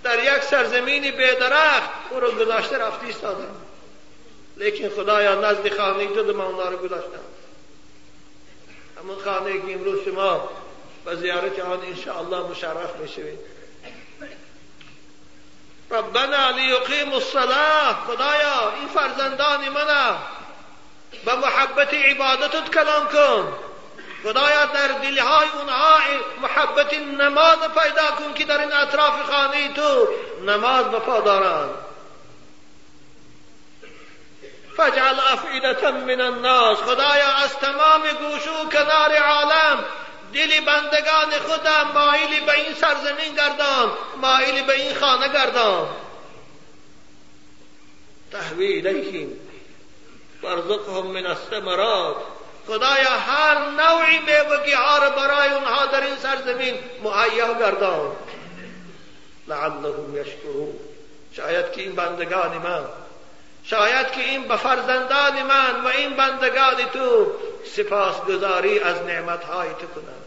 S1: در یک سرزمینی به درخت او رو گذاشته رفتی ایستادم لیکن خدایا نزد خانه تو ما اونا رو گذاشتم. همون خانه که امروز شما و زیارت آن انشاءالله مشرف می‌شوید ربنا لیقیم الصلاه خدایا این فرزندان منه. به محبت عبادتت کلام کن. خدایا در دلهای اونها محبت نماز پیدا کن که در این اطراف خانه تو نماز بپا دارند فجعل افئدة من الناس. خدایا از تمام گوش و کنار عالم دل بندگان خودم مایلی به این سرزمین گردان مایلی به این خانه گردان. تهوی الیهم وارزقهم من الثمرات. خدایا هر نوعی میوگی ها را برای اونها در این سرزمین مهیا گردان. لعلهم یشکرون. شاید که این بندگان من شاید که این به فرزندان من و این بندگان تو سپاسگزاری از نعمتهای تو کنند.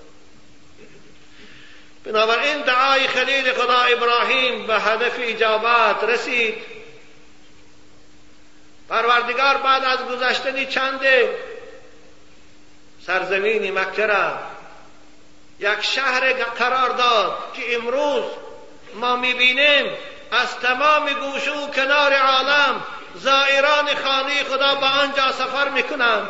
S1: بنابراین دعای خلیل خدا ابراهیم به هدف اجابت رسید. پروردگار بعد از گذشتنی چند سرزمین مکه را یک شهر قرار داد که امروز ما می‌بینیم از تمام گوشه و کنار عالم زائران خانه خدا به آنجا سفر می‌کنند.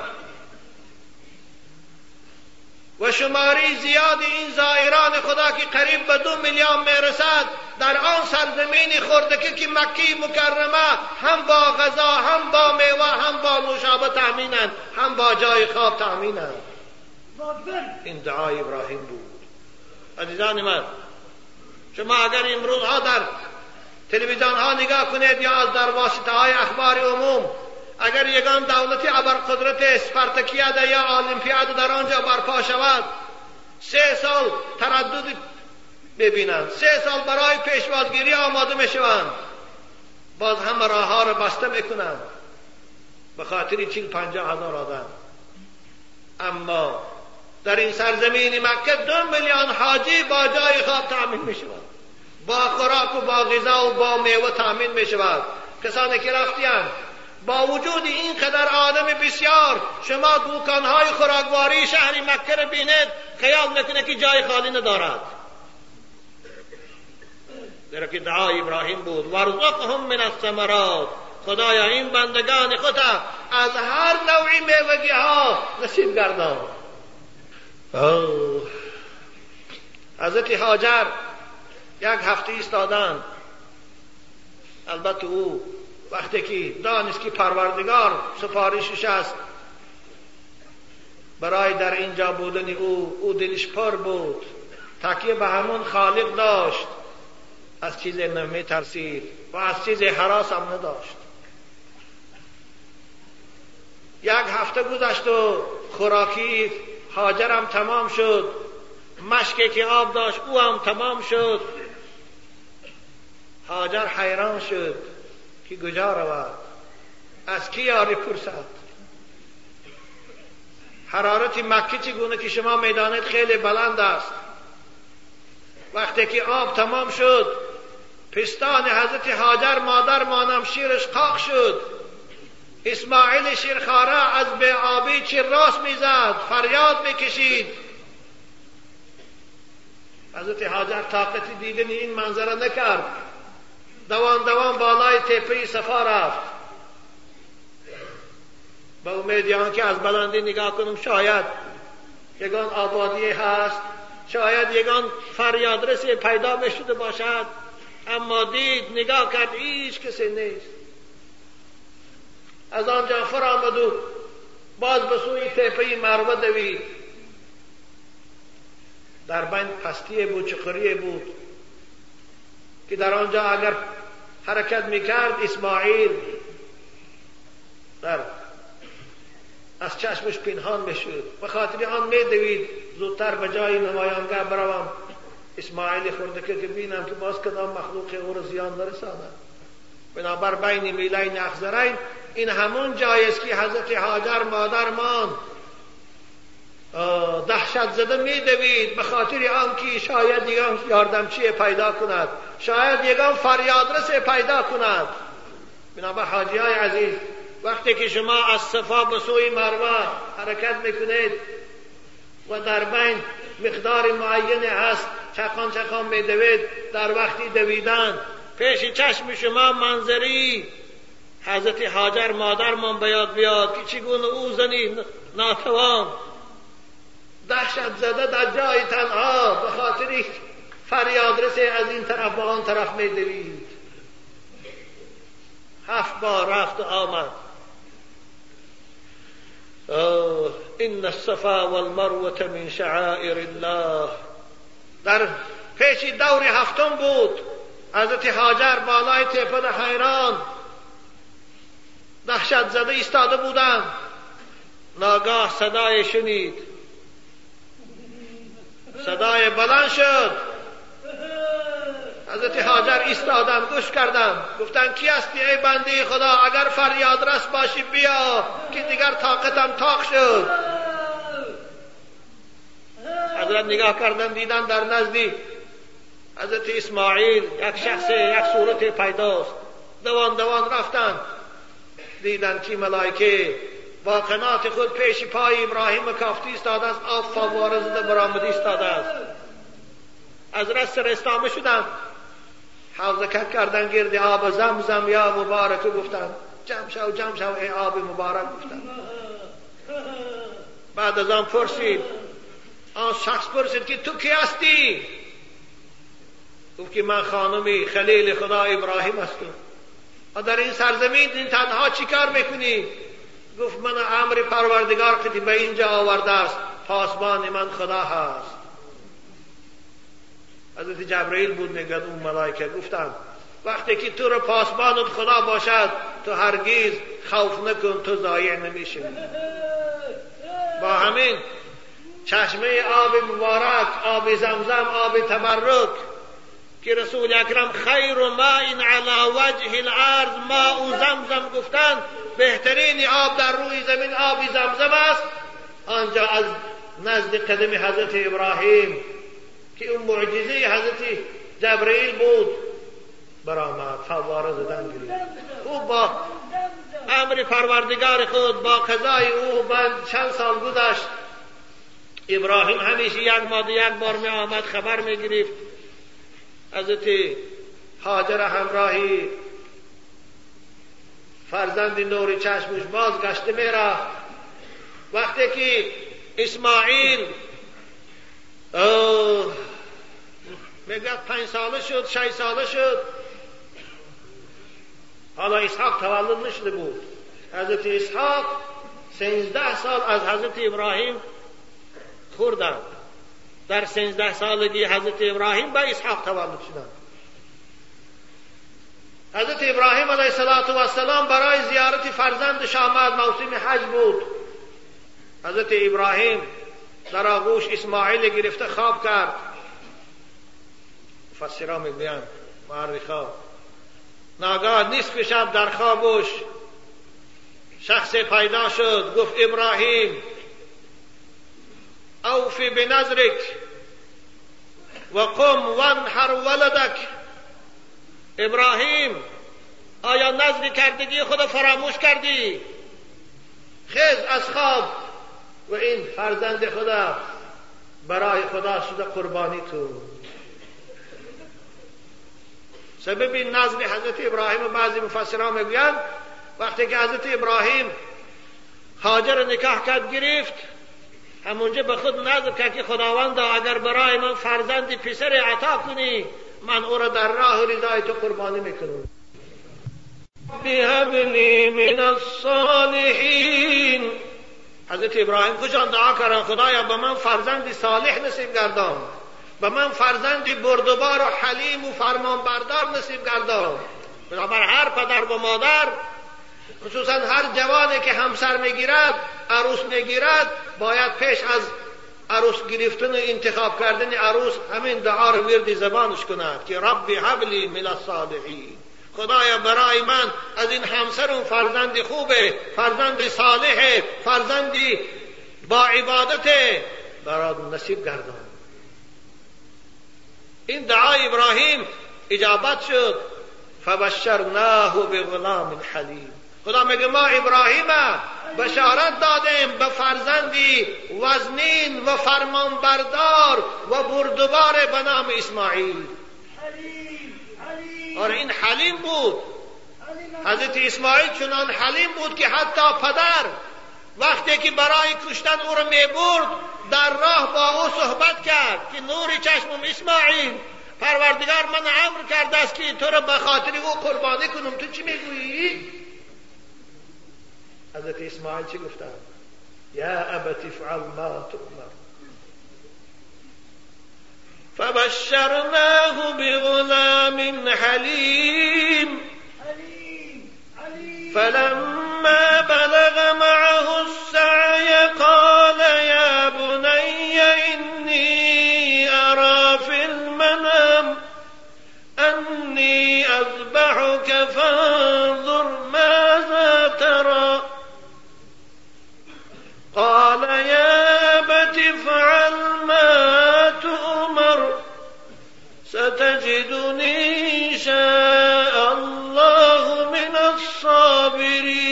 S1: و شماری زیاد این زائران خدا که قریب به دو میلیون می‌رسد در آن سرزمین خوردکه که مکی مکرمه هم با غذا هم با میوه هم با نوشابه تأمینند هم با جای خواب تأمینند. این دعای ابراهیم بود. عزیزان من شما اگر امروز ها در تلویزیون ها نگاه کنید یا از در واسطه های اخبار عموم اگر یگان دولتی قدرت اسپارتکیاد یا المپیاد در آنجا برپا شود سه سال تردد ببینند سه سال برای پیشوازگیری آماده می‌شوند. باز همه راه ها را بسته می‌کنند. به خاطر چیل پنجاه هزار آدم. اما در این سرزمین مکه دو میلیون حاجی با جای خواب تأمین می شود با خوراک و با غذا و با میوه تأمین می شود کسانی که رفتیان با وجود این قدر آدم بسیار شما دوکانهای خوراکواری شهر مکه را بینید خیال نکنه که جای خالی ندارد. زیرا که دعای ابراهیم بود ورزقهم من الثمرات. خدایا این بندگان خدا از هر نوعی میوگی ها نصیب گردان. حضرت حاجر یک هفته ایستادند. البته او وقتی که دانست که پروردگار سفارشش است. برای در اینجا بودن او او دلش پر بود. تاکه به همون خالق داشت. از چیز نمی ترسید و از چیز حراس هم نداشت. هفته گذشت و خوراکی هاجرم تمام شد. مشکی که آب داشت او هم تمام شد. هاجر حیران شد. که کجا رود از کی یاری پرسد؟ حرارت مکه چگونه که شما می‌دانید خیلی بلند است. وقتی که آب تمام شد پستان حضرت هاجر مادر مانم شیرش قاق شد. اسماعیل شیرخاره از به آبی چی راست می‌زد؟ فریاد می‌کشید. حضرت هاجر طاقتی دیدن این منظره نکرد. دوان دوان بالای تپه صفا رفت. به امید که از بلندی نگاه کنم شاید یگان آبادی هست شاید یگان فریادرسی پیدا بشده باشد. اما دید نگاه کرد هیچ کسی نیست. از آنجا فر آمد و باز به سوی تپه مروه دوید. در بین پستی بود چقری بود که در آنجا اگر حرکت می‌کرد اسماعیل. در از چشمش پنهان بشود به خاطر آن میدوید. زودتر به جای نمایانگه بروم. اسماعیل خورده که بینم که باز کدام مخلوق او را زیان نرساند. بنابر بین میلین اخزرین این همون جایی است که حضرت حاجر مادر مان دهشت زده میدوید به خاطر آنکه شاید یگان یاردمچی پیدا کند. شاید یگان فریادرس پیدا کند. بنابر حاجی های عزیز وقتی که شما از صفا به سوی مروه حرکت می‌کنید و در بین مقدار معین هست چقان چقان میدوید در وقتی دویدن پیش چشم شما منظری. حضرت حاجر مادرمان بیاد بیاد که چگونه او زنی ناتوان دهشت زده در جای تنها به خاطر فریاد از این طرف به آن طرف میدوید هفت بار رفت آمد. این الصفا والمروه من شعائر الله. در پیش دور هفتم بود. حضرت حاجر بالای تپه حیران. دهشت زده ایستاده بودند. ناگاه صدای شنید. صدای بلند شد. حضرت حاجر ایستادم گوش کردم. گفتن کی هستی ای بنده خدا؟ اگر فریاد رس باشی بیا که دیگر طاقتم تاق شد. حضرت نگاه کردن دیدن در نزدی حضرت اسماعیل یک شخص یک صورت پیداست. دوان دوان رفتن. دیدن که ملائکه؟ با قنات خود پیش پای ابراهیم کافتی استاده است. آب فواره زده برآمده استاده است. از رست استامه شدن حوزه کردن گرد آب زمزم یا مبارک گفتن جمع شو جمع شو ای آب مبارک گفتن بعد از آن پرسید آن شخص پرسید که تو کی هستی؟ گفت که من خانمی خلیل خدا ابراهیم هستم. و در این سرزمین این تنها چیکار می‌کنی؟ گفت من امر پروردگار که به اینجا آورده است. پاسبان من خدا هست. حضرت جبرئیل بود میگد اون ملائکه گفتم وقتی که تو رو پاسبانت خدا باشد تو هرگیز خوف نکن تو ضایع نمیشی. با همین چشمه آب مبارک آب زمزم آب تبرک که رسول اکرم خیر و ما این علا وجه الارض ما او زمزم گفتند بهترین آب در روی زمین آب زمزم است. آنجا از نزد قدم حضرت ابراهیم که اون معجزه حضرت جبرئیل بود برآمد فواره زدن گرید او با امر پروردگار خود با قضای او بعد چند سال گذشت. ابراهیم همیشه یک ماده یک بار می آمد خبر می گرفت. حضرت حاجر همراهی فرزند نور چشمش باز گشته میرا. وقتی که اسماعیل میگه پنج ساله شد شش ساله شد. حالا اسحاق تولد نشده بود. حضرت اسحاق سینزده سال از حضرت ابراهیم خوردن. در سینزده سالگی حضرت ابراهیم به اسحاق تولد شدند حضرت ابراهیم علیه السلام برای زیارت فرزندش آمد موسم حج بود. حضرت ابراهیم در آغوش اسماعیل گرفته خواب کرد. مفسرا می‌گویند معرخا ناگاه نصف شب در خوابش شخص پیدا شد گفت ابراهیم اوفی بنظرک و قم وانحر ولدک. ابراهیم آیا نظر کردگی خود فراموش کردی؟ خیز از خواب و این فرزند خدا برای خدا شده قربانی تو. سبب این نظر حضرت ابراهیم و بعضی مفسران می‌گویند وقتی که حضرت ابراهیم حاجر نکاح کرد گرفت همونجا به خود نظر کرد که خداوند اگر برای من فرزند پسر عطا کنی من او را در راه رضای تو قربانی می‌کنم. بهبنی من الصالحین. حضرت ابراهیم خوشان دعا کردن؟ خدایا به من فرزند صالح نصیب گردان. به من فرزند بردبار و حلیم و فرمانبردار نصیب گردان. بنابر هر پدر و مادر خصوصا هر جوانی که همسر می‌گیرد عروس می‌گیرد باید پیش از عروس گرفتن و انتخاب کردن عروس همین دعا رو ورد زبانش کند که ربی حبلی من الصالحین. خدایا برای من از این همسرم فرزند خوبه فرزند صالحه فرزندی با عبادت برای نصیب گردان. این دعای ابراهیم اجابت شد. فبشرناه بغلام حلیم. خدا میگه ما ابراهیم بشارت دادیم به فرزندی وزنین و فرمانبردار و بردبار به نام اسماعیل. آره این حلیم بود. حضرت اسماعیل چنان حلیم بود که حتی پدر وقتی که برای کشتن او را می‌برد در راه با او صحبت کرد که نور چشمم اسماعیل پروردگار من امر کرده است که تو را به خاطر او قربانی کنم. تو چی می‌گویی؟ حضرت اسماعیل چی گفتن؟ یا ابت افعل ما تؤمر. فبشرناه بغلام حليم فلما بلغ معه السعي قال يا بني إني أرى في المنام أني أذبحك فانظر ماذا ترى. قال يا أبت افعل ما تؤمر ستجدني إن شاء الله من الصابرين.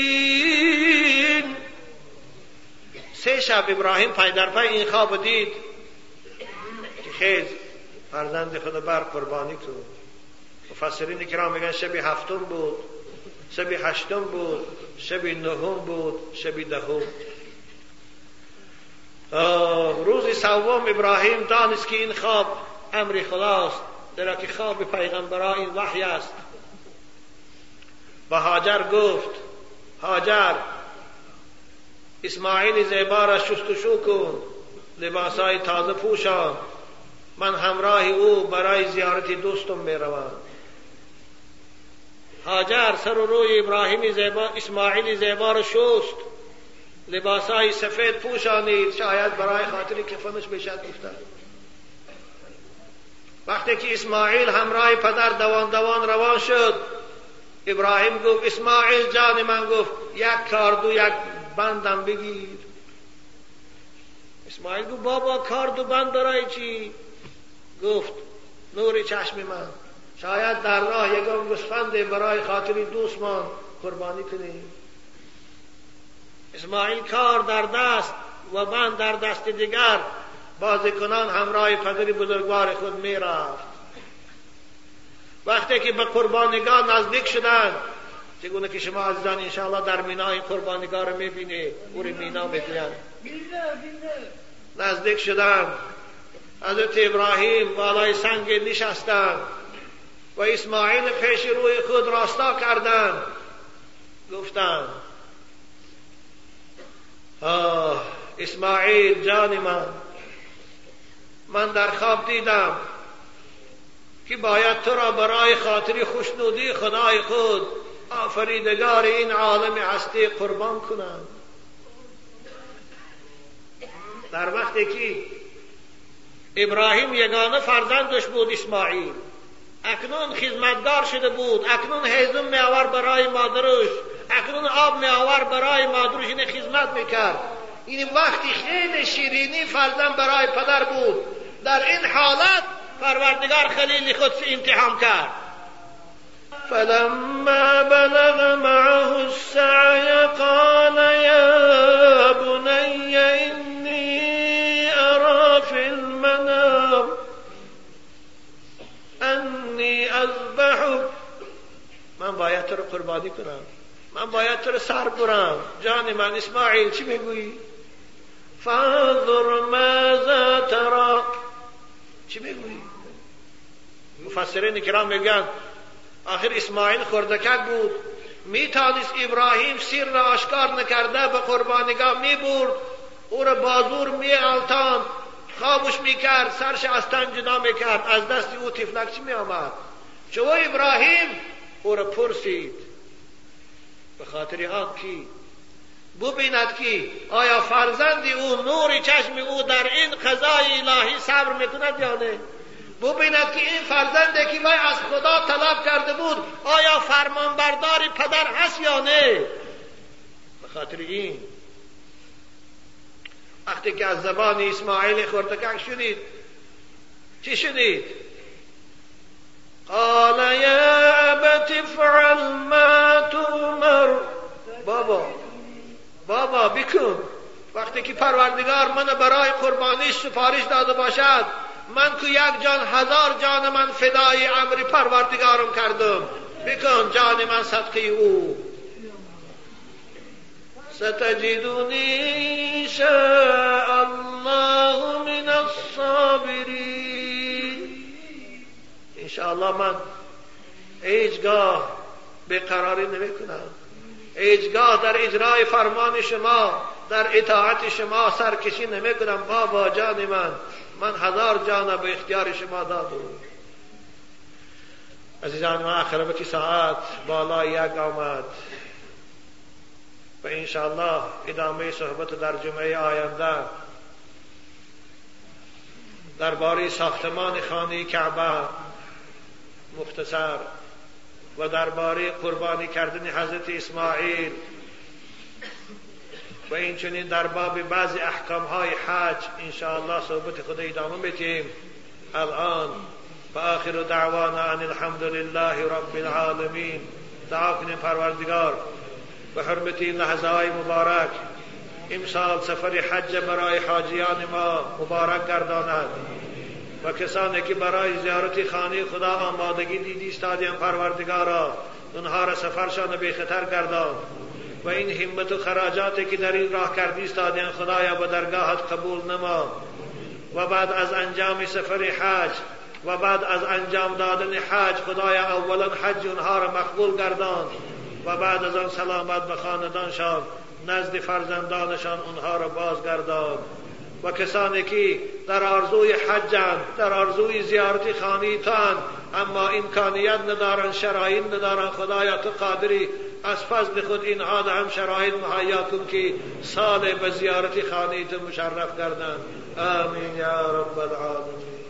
S1: سه شب ابراهیم پای در پای این خواب دید. خیز فرزند خود بر قربانی کن مفسرین کرام میگن شب هفتم بود شب هشتم بود شب نهم بود شب دهم. روز سوم ابراهیم دانست که این خواب امر خداست در که خواب پیغمبرا این وحی است. به هاجر گفت هاجر اسماعیل زیبا را شستشو کن لباسای تازه پوشان من همراه او برای زیارت دوستم می روم هاجر سر و روی ابراهیم زیبا اسماعیل زیبا را شست. لباسهای سفید پوشانید شاید برای خاطر کفنش بشد گفتن وقتی که اسماعیل همراه پدر دوان دوان روان شد ابراهیم گفت اسماعیل جان من گفت یک کاردو یک بندم بگیر. اسماعیل گفت بابا کاردو بند برای چی؟ گفت نور چشم من شاید در راه یکم گوسفند برای خاطر دوستمان قربانی کنیم اسماعیل کار در دست و بند در دست دیگر بازیکنان همراه پدر بزرگوار خود می رفت وقتی که به قربانگاه نزدیک شدند چگونه که شما عزیزان انشاءالله در مینای قربانگاه رو می‌بینید او مینا می‌گویند نزدیک شدند حضرت ابراهیم بالای سنگ نشستند و اسماعیل پیش روی خود راستا کردند گفتند آه اسماعیل جان من. من در خواب دیدم که باید تو را برای خاطر خوشنودی خدای خود آفریدگار این عالم هستی قربان کنم. در وقتی که ابراهیم یگانه فرزندش بود اسماعیل. اکنون خدمتگار شده بود. اکنون هیزم می آور برای مادرش. اکنون آب می آور برای مادرش این خدمت می‌کرد. این وقتی خیلی شیرینی فرزند برای پدر بود در این حالت پروردگار خلیل خود امتحان کرد؟
S2: فلما بلغ معه السعي قال يا بني إني أرى في المنام أني أذبحك
S1: من باید تو رو قربانی کنم. من باید تو رو سر برم. جان من اسماعیل چی می‌گویی؟
S2: فانظر ماذا ترى.
S1: چی می‌گویی؟ مفسرین کرام میگن آخر اسماعیل خردکک بود؟ میتانست ابراهیم سیر را آشکار نکرده به قربانگاه می‌برد. او را بازور میالتان خوابش می‌کرد سرش از تن جدا می‌کرد. از دست او تفلک چی میآمد؟ چو ابراهیم او را پرسید. به خاطر آن کی؟ ببیند که آیا فرزند او نور چشم او در این قضای الهی صبر می‌کند یا نه؟ ببیند که این فرزنده که وی از خدا طلب کرده بود آیا فرمانبردار پدر هست یا نه؟ به خاطر این وقتی که از زبان اسماعیل خورتکک شدید چی شدید
S2: قال یا ابت افعل ما تؤمر.
S1: بابا بابا بکن. وقتی که پروردگار من برای قربانیش سفارش داده باشد من که یک جان هزار جان من فدای امر پروردگارم کردم. بکن جان من صدقه او.
S2: ستجدني شاء
S1: انشاءالله من هیچگاه قراری نمی کنم هیچگاه در اجرای فرمان شما در اطاعت شما سرکشی نمی کنم بابا جان من من هزار جان به اختیار شما دادم. عزیزان ما آخر ساعت بالا یک آمد. و انشاءالله ادامه صحبت در جمعه آینده. درباره ساختمان خانه کعبه. مختصر و درباره قربانی کردن حضرت اسماعیل و این چنین در باب بعضی احکام های حج انشاءالله صحبت خود ادامه بدیم. الان و آخر دعوانا ان الحمد لله رب العالمین. دعا کنیم پروردگار. به حرمت این لحظه های مبارک. امسال سفر حج برای حاجیان ما مبارک گرداند. و کسانی که برای زیارت خانه خدا آمادگی دیدی استادیم پروردگارا اونها را سفرشان به خطر گردان و این همت و خراجاتی که در این راه کردی استادیم خدایا به درگاهت قبول نما. و بعد از انجام سفر حج و بعد از انجام دادن حج خدایا اولا حج اونها را مقبول گردان و بعد از آن سلامت به خاندانشان نزد فرزندانشان اونها را بازگردان. و کسانی که در آرزوی حجند در آرزوی زیارت خانه تان اما امکانیت ندارن شرایط ندارن خدایا تو قادری از فضل خود اینها هم شرایط مهیا کن که سال به زیارت خانه تو مشرف کردن. آمین یا رب العالمین.